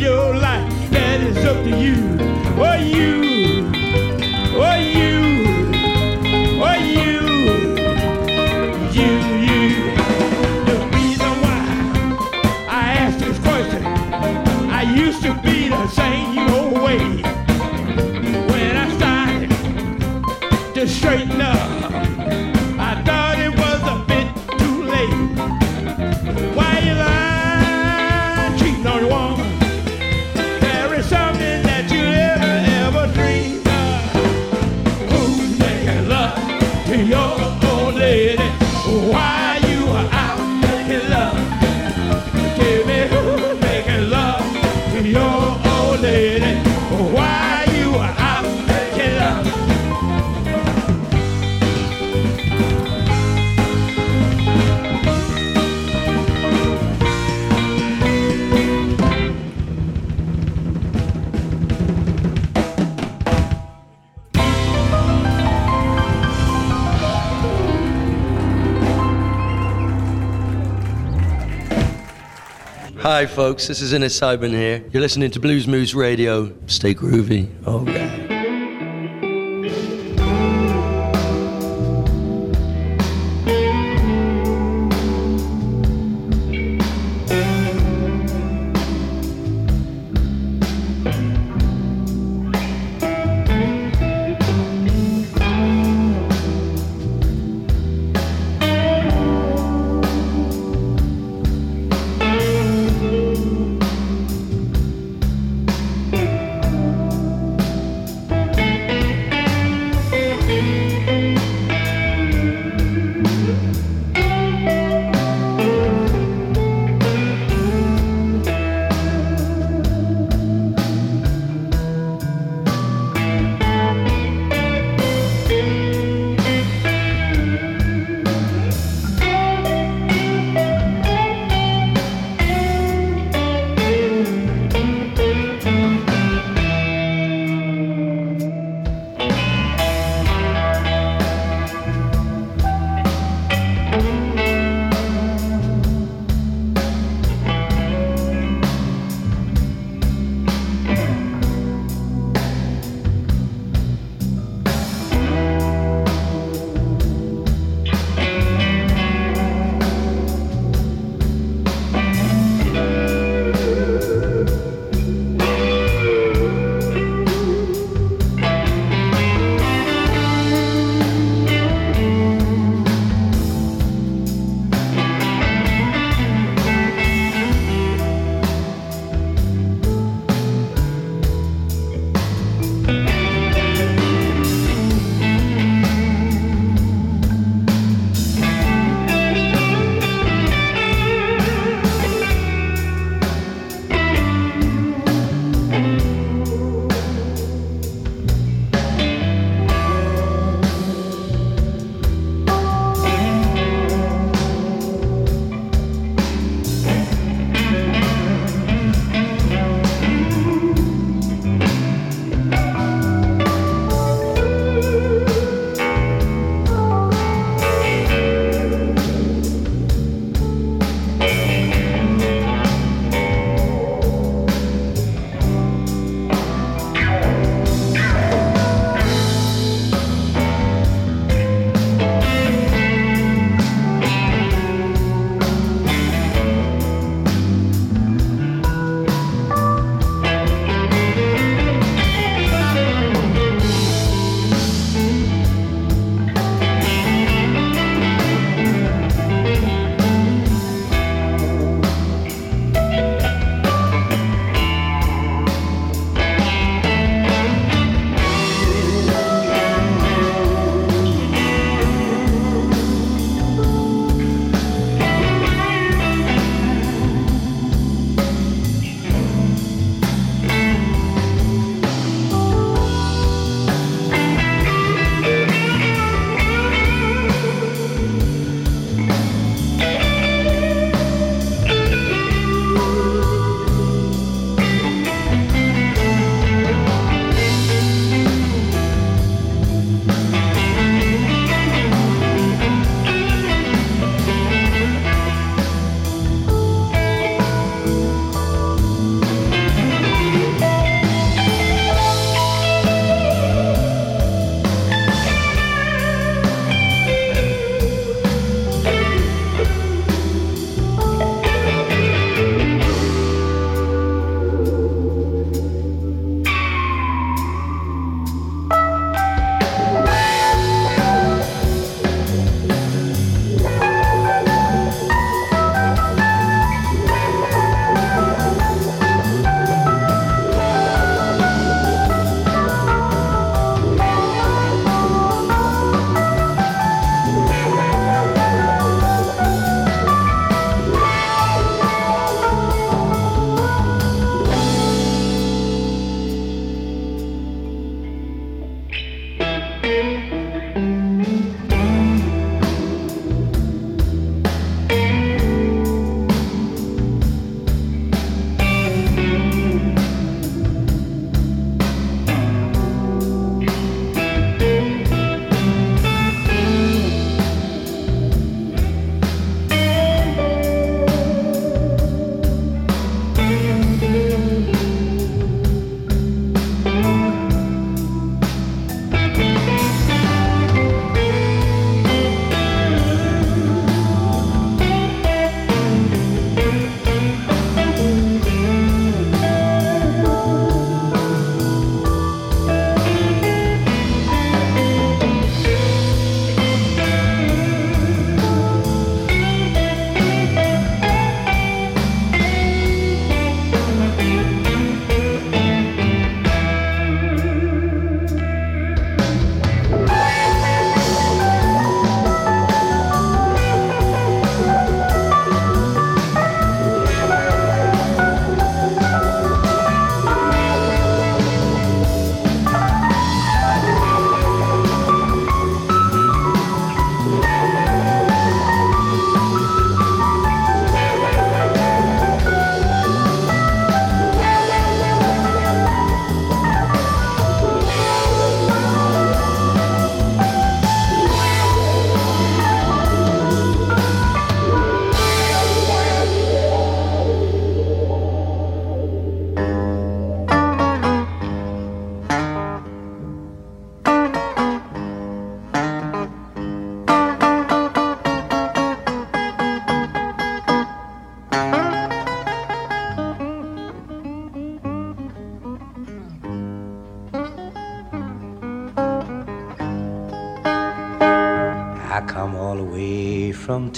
your life. folks. This is Innes Sibun here. You're listening to Blues Moose Radio. Stay groovy.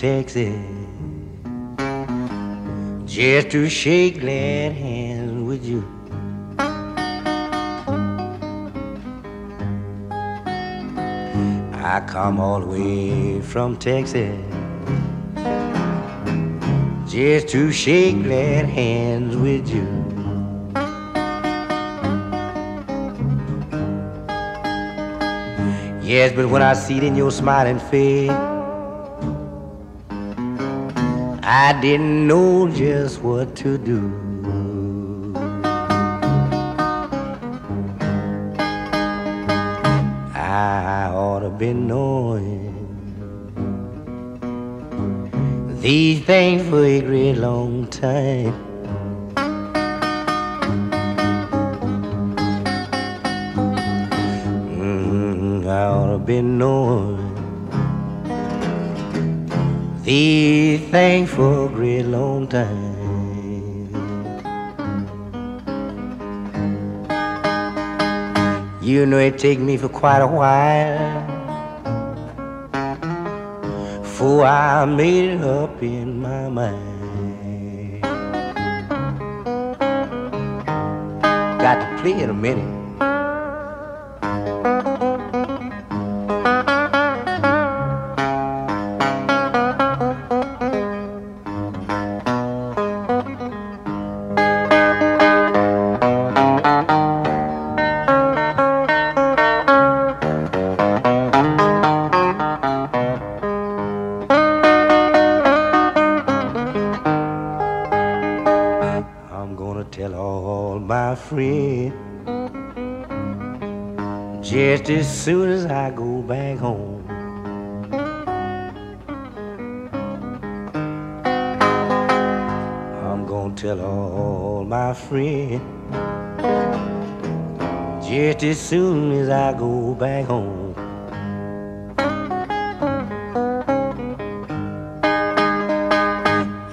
Texas just to shake glad hands with you. I come all the way from Texas just to shake glad hands with you. Yes, but when I see it in your smiling face, I didn't know just what to do. You know it take me for quite a while before I made it up in my mind. Got to play in a minute. Friends just as soon as I go back home.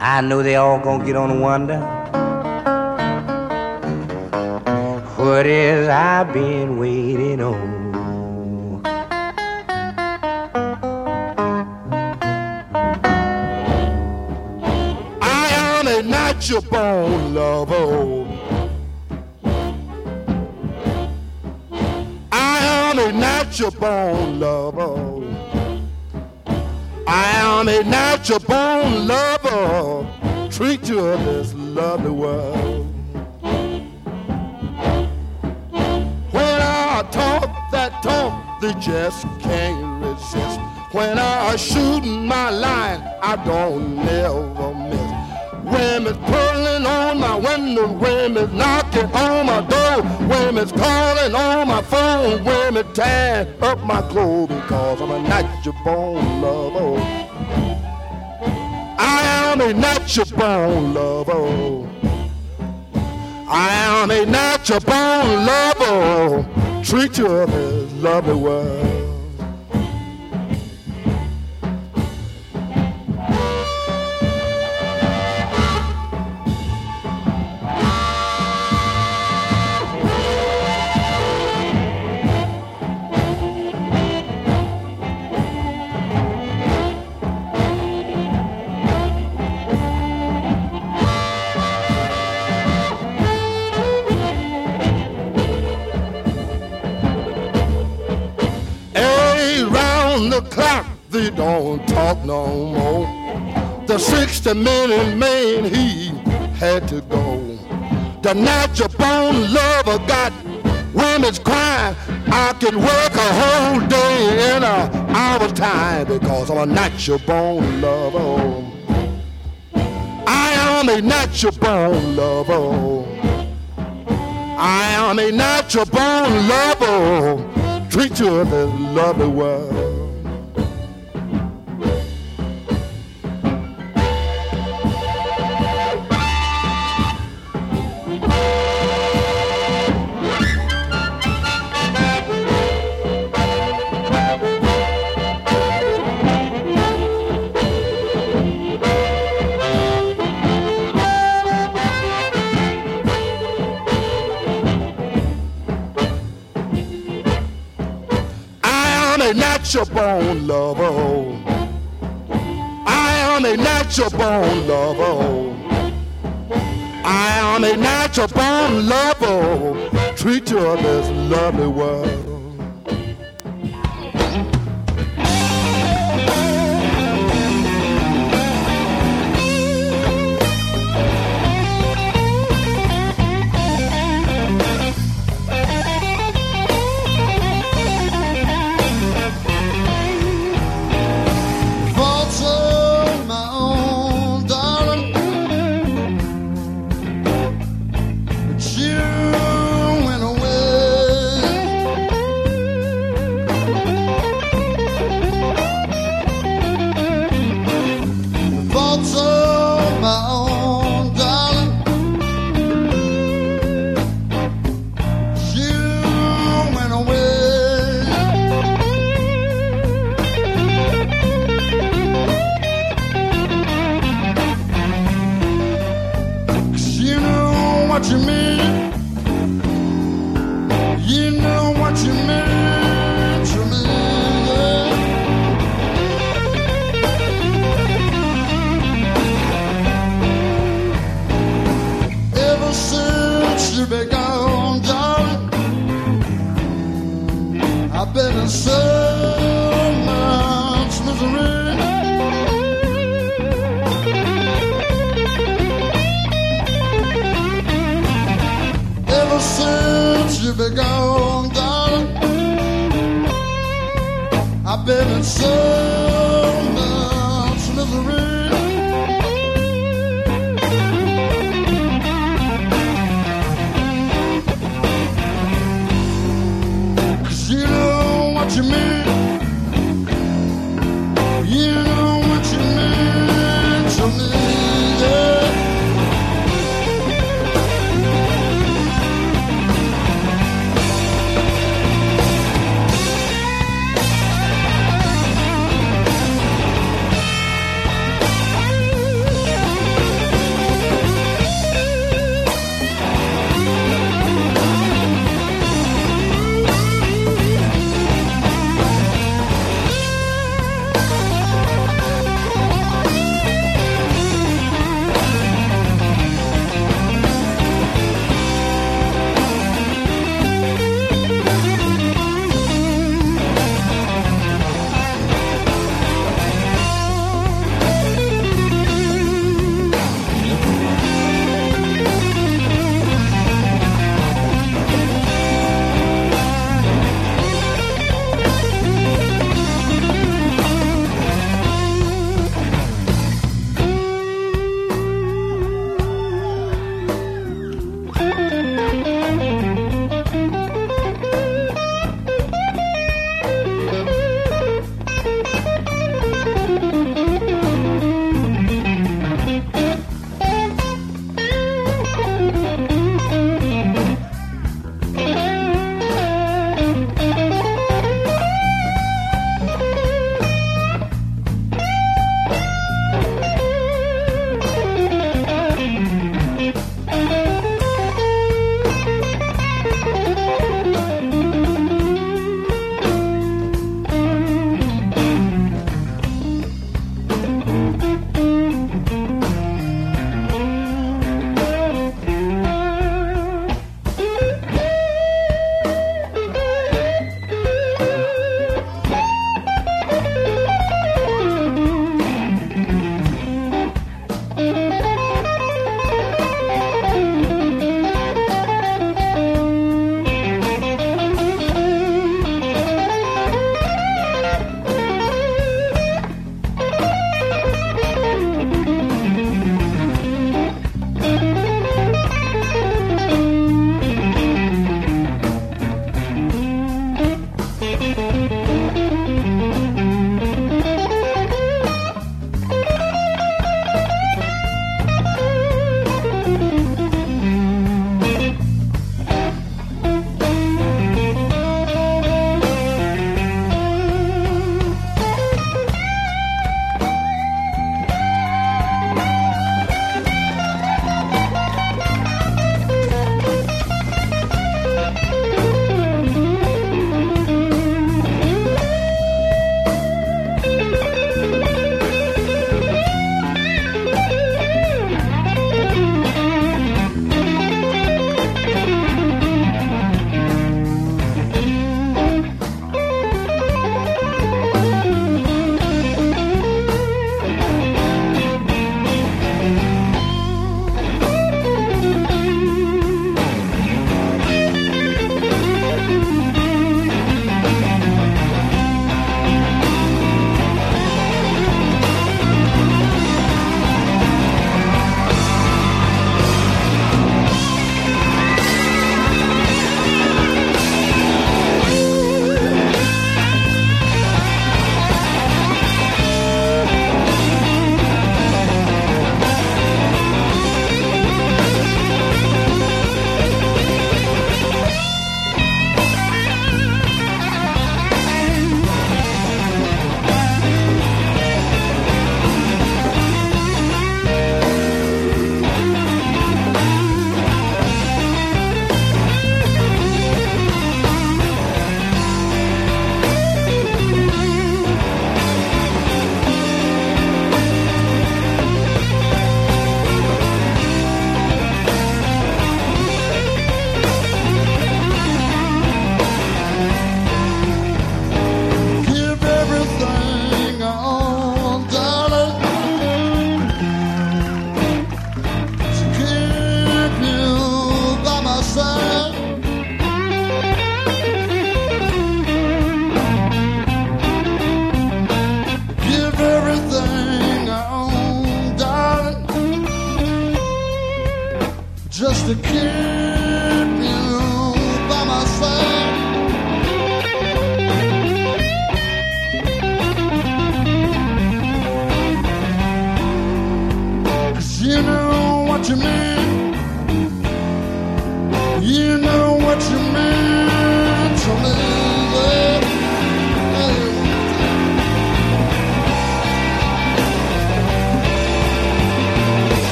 I know they all gonna get on and wonder what is I've been waiting on. A natural born lover. Treat you of this lovely world. When I talk that talk, they just can't resist. When I shoot my line, I don't never miss. Women's pulling on my window, women's knocking on my door, women's calling on my phone, women tying up my clothes because I'm a natural born lover. Am a natural born lover. I am a natural born lover. Treat you this lovely world. Clock, they don't talk no more. The 60 minute man, he had to go. The natural born lover got women's crying. I can work a whole day in a hour's time because I'm a natural born lover. I am a natural born lover. I am a natural born lover. Treat you of this lovely natural born lover. I am a natural born lover. I am a natural born lover. Treat you best lovely world. I've been a so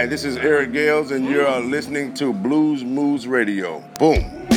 Hi, this is Eric Gales, and you're listening to Blues Moose Radio. Boom.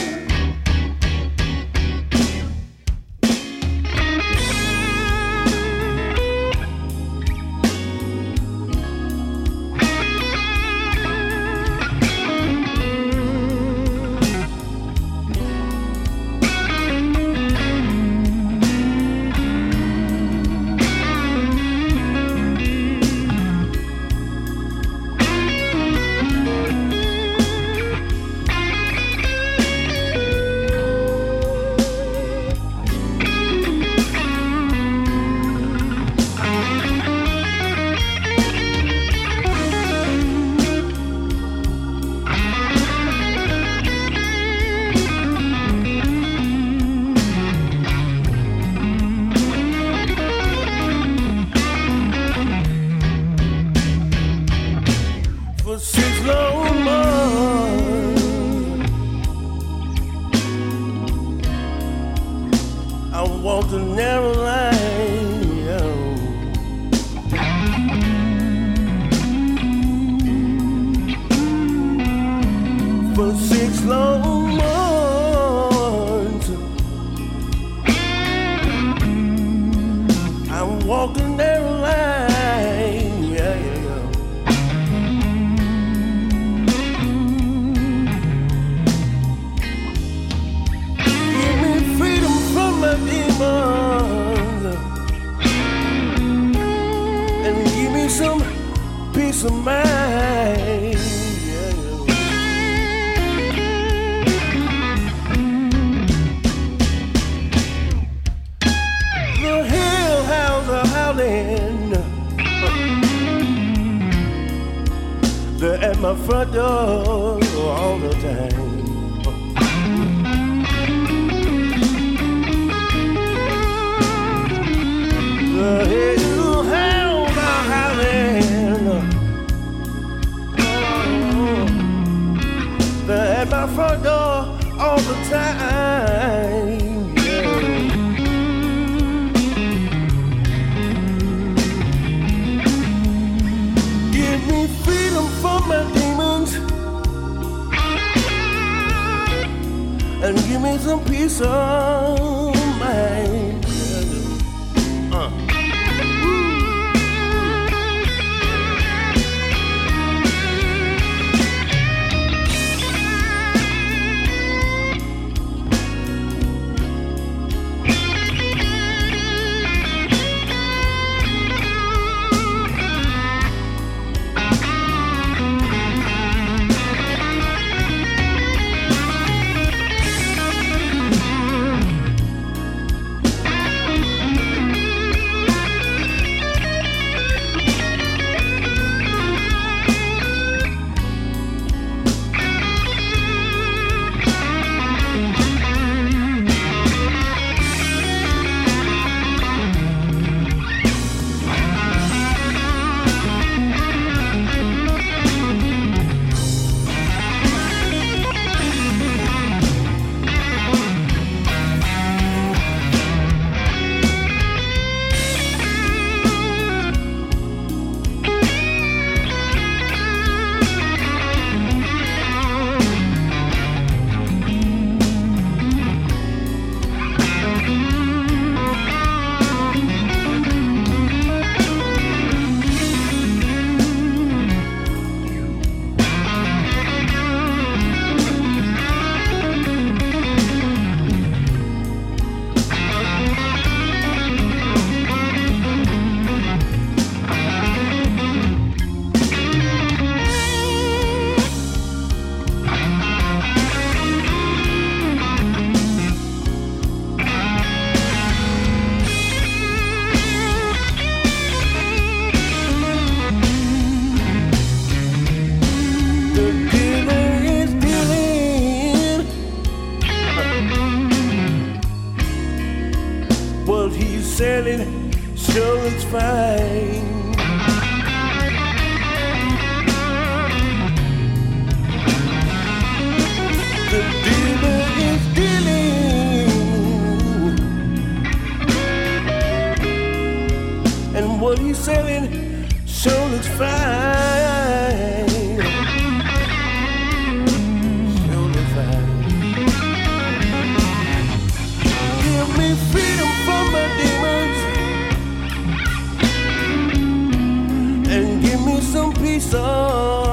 so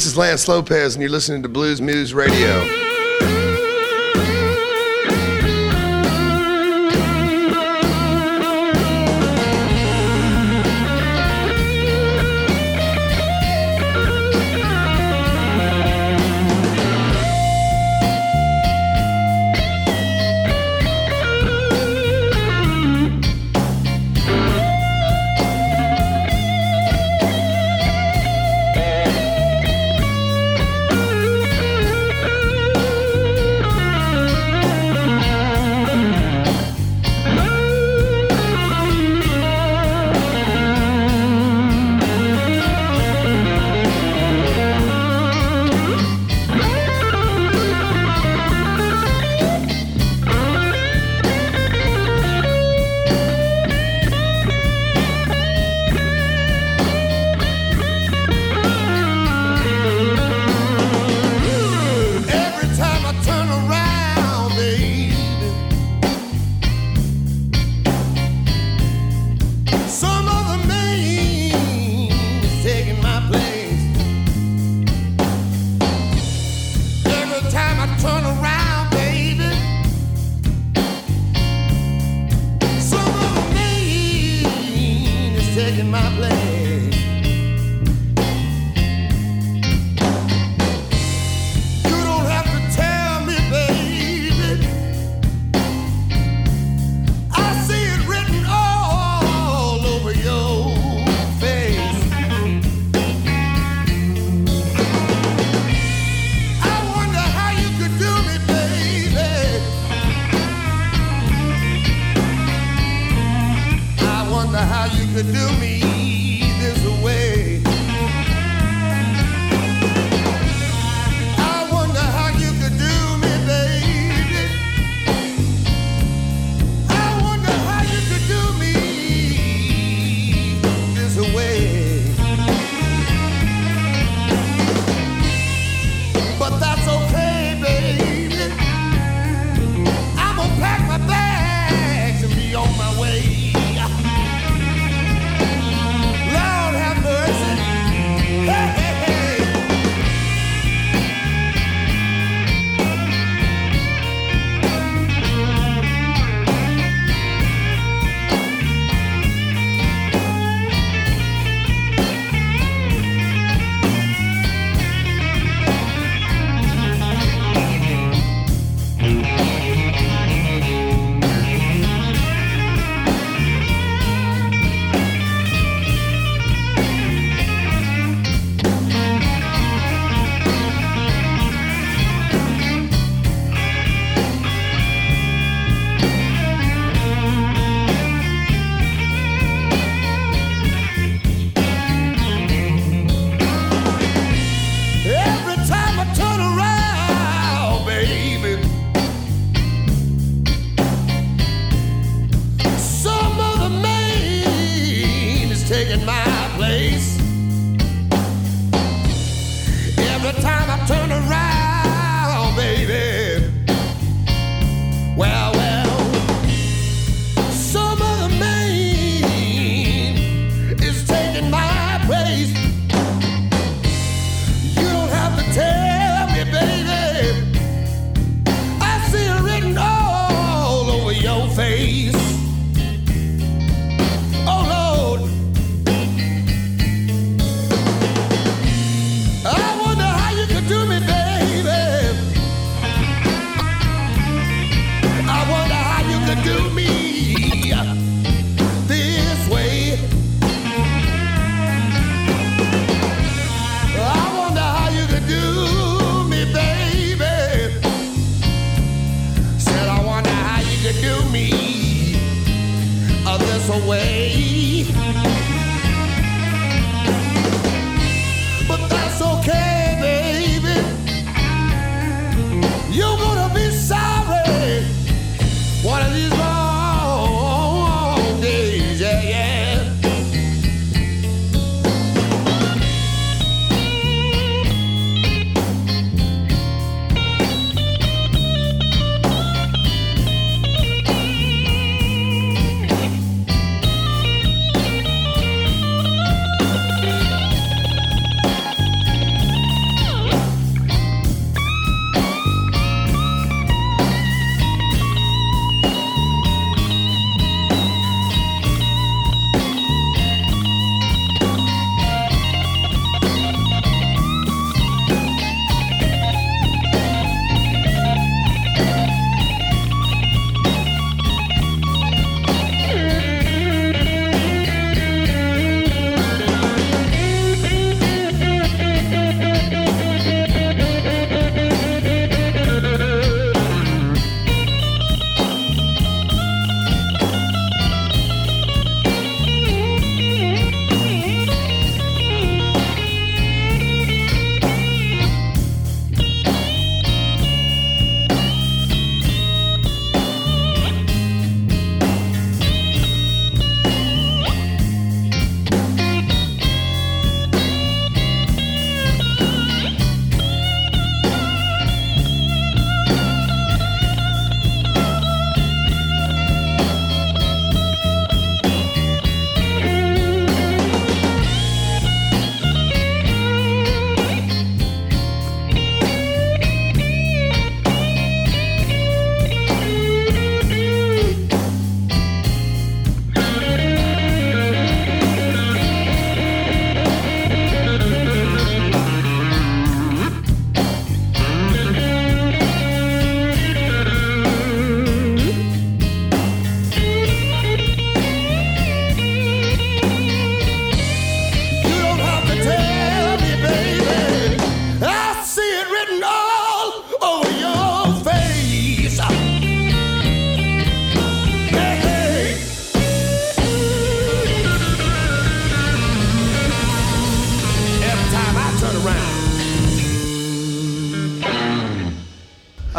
This is Lance Lopez, and you're listening to Blues Moose Radio. in my place.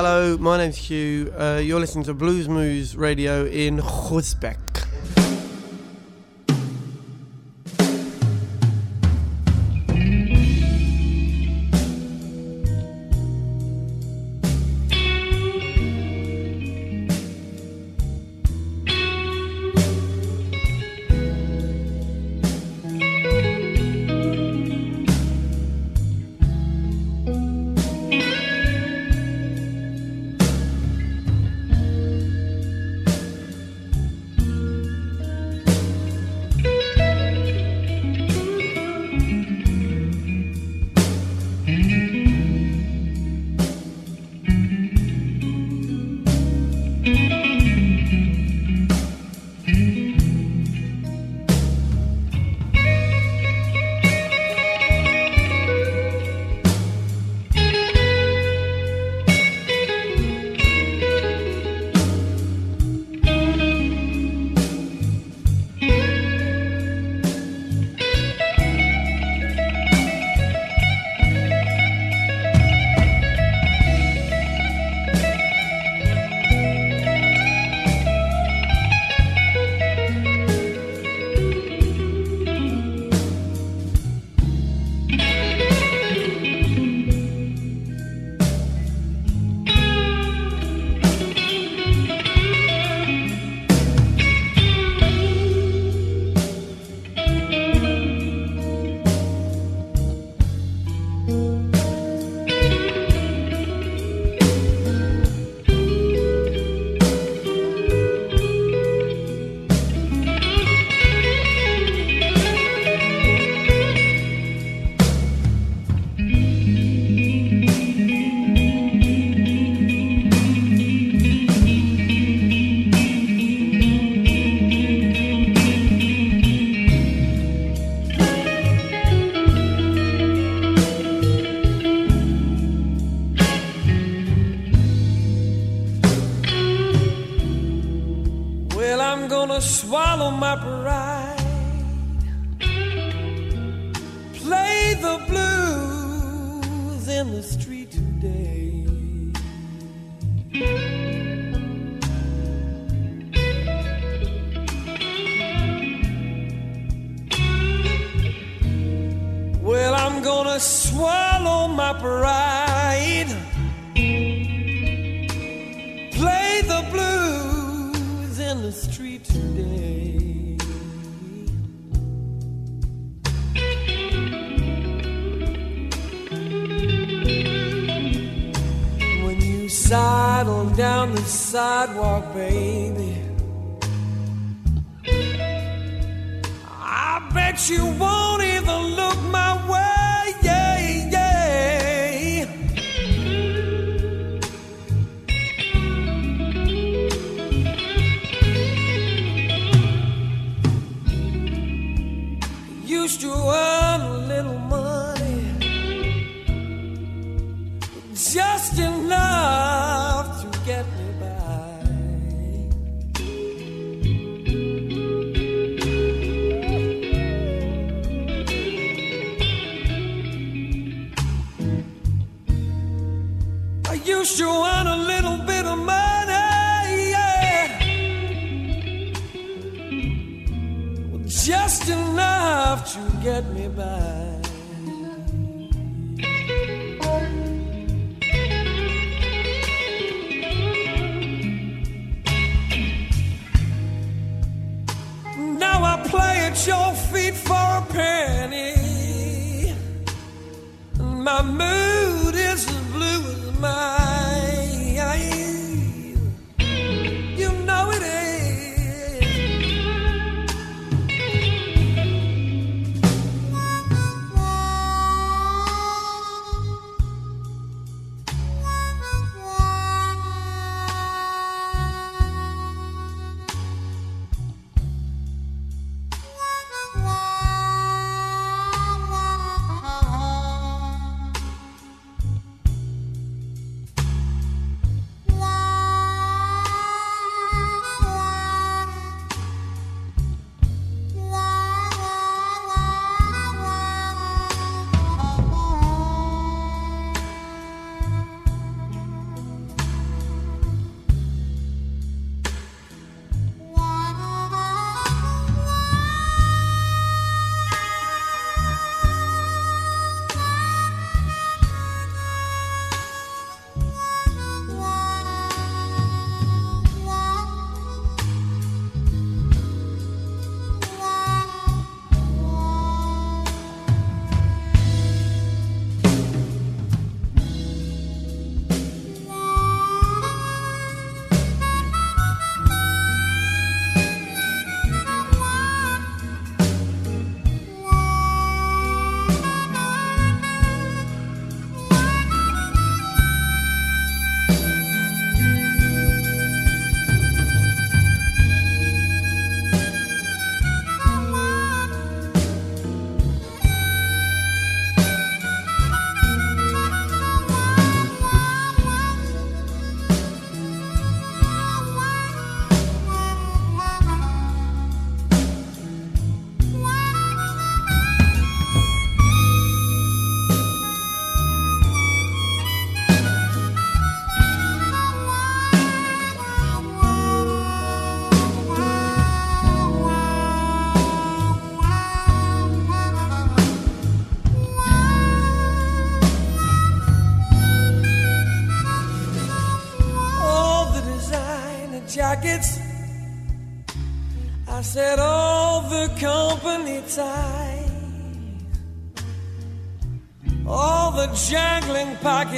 Hello, my name's Hugh. Uh, you're listening to Blues Moose Radio in Groesbeek.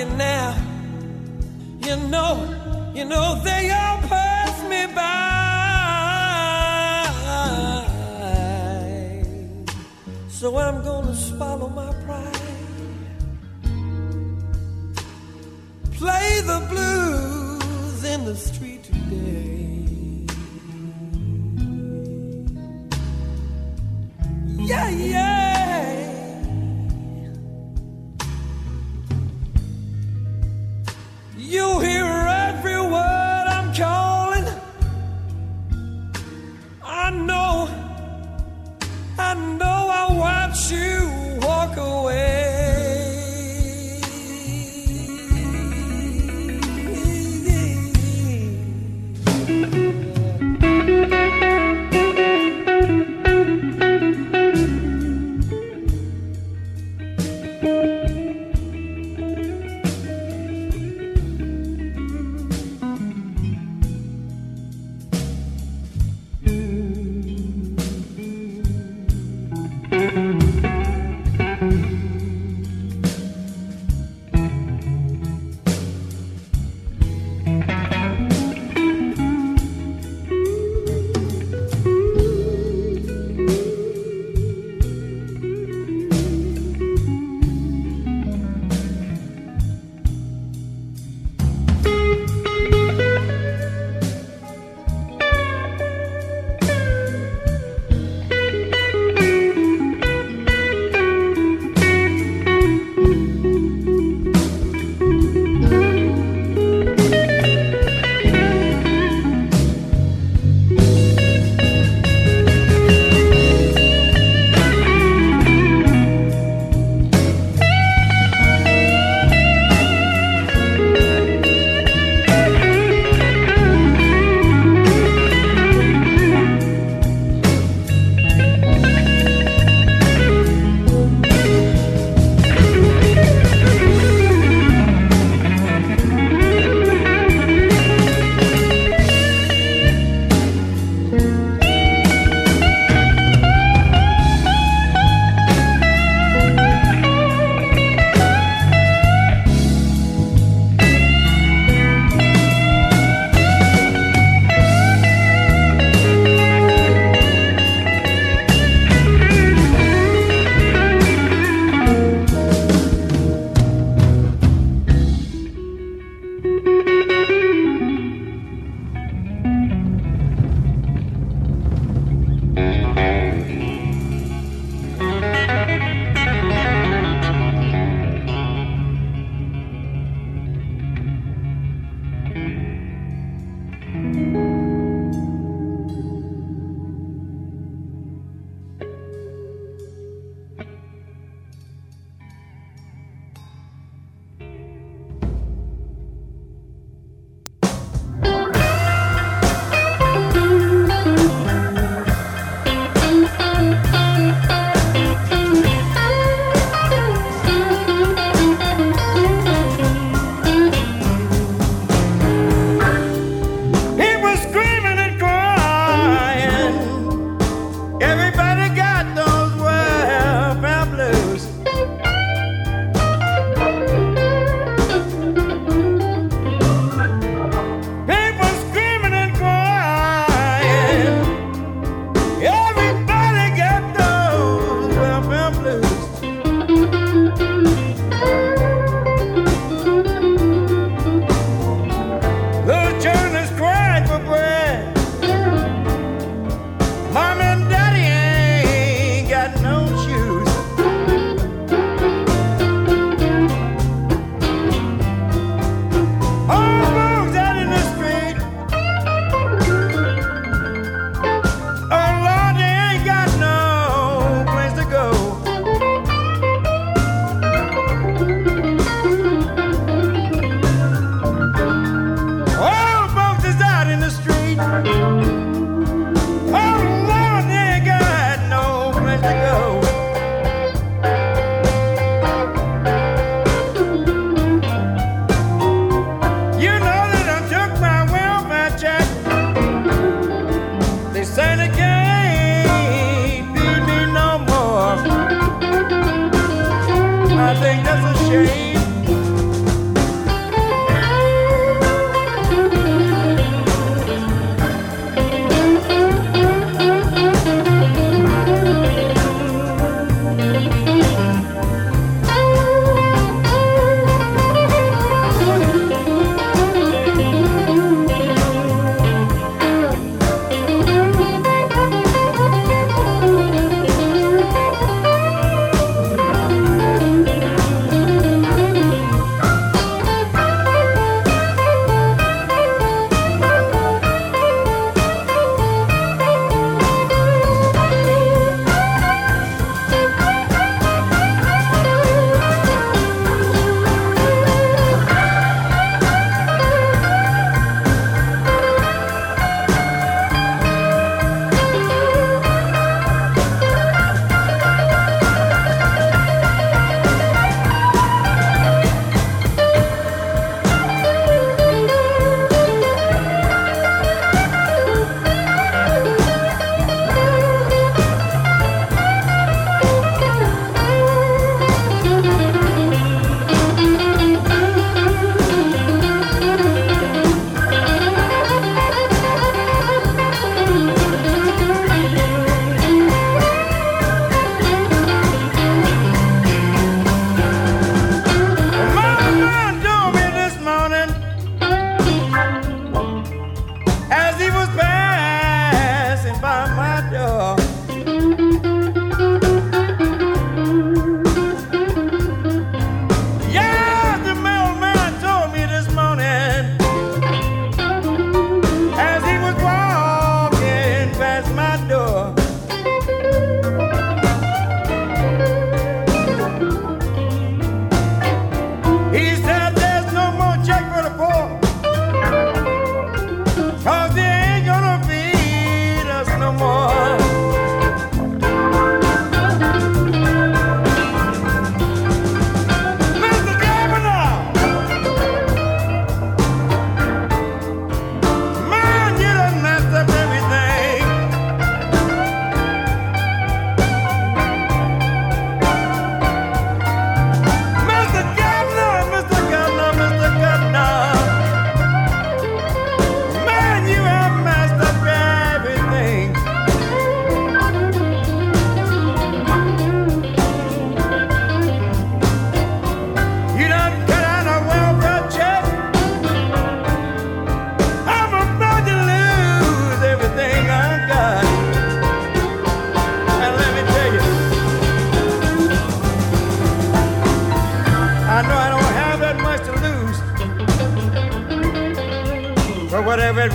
Jangling You hear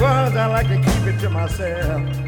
Was, I like to keep it to myself.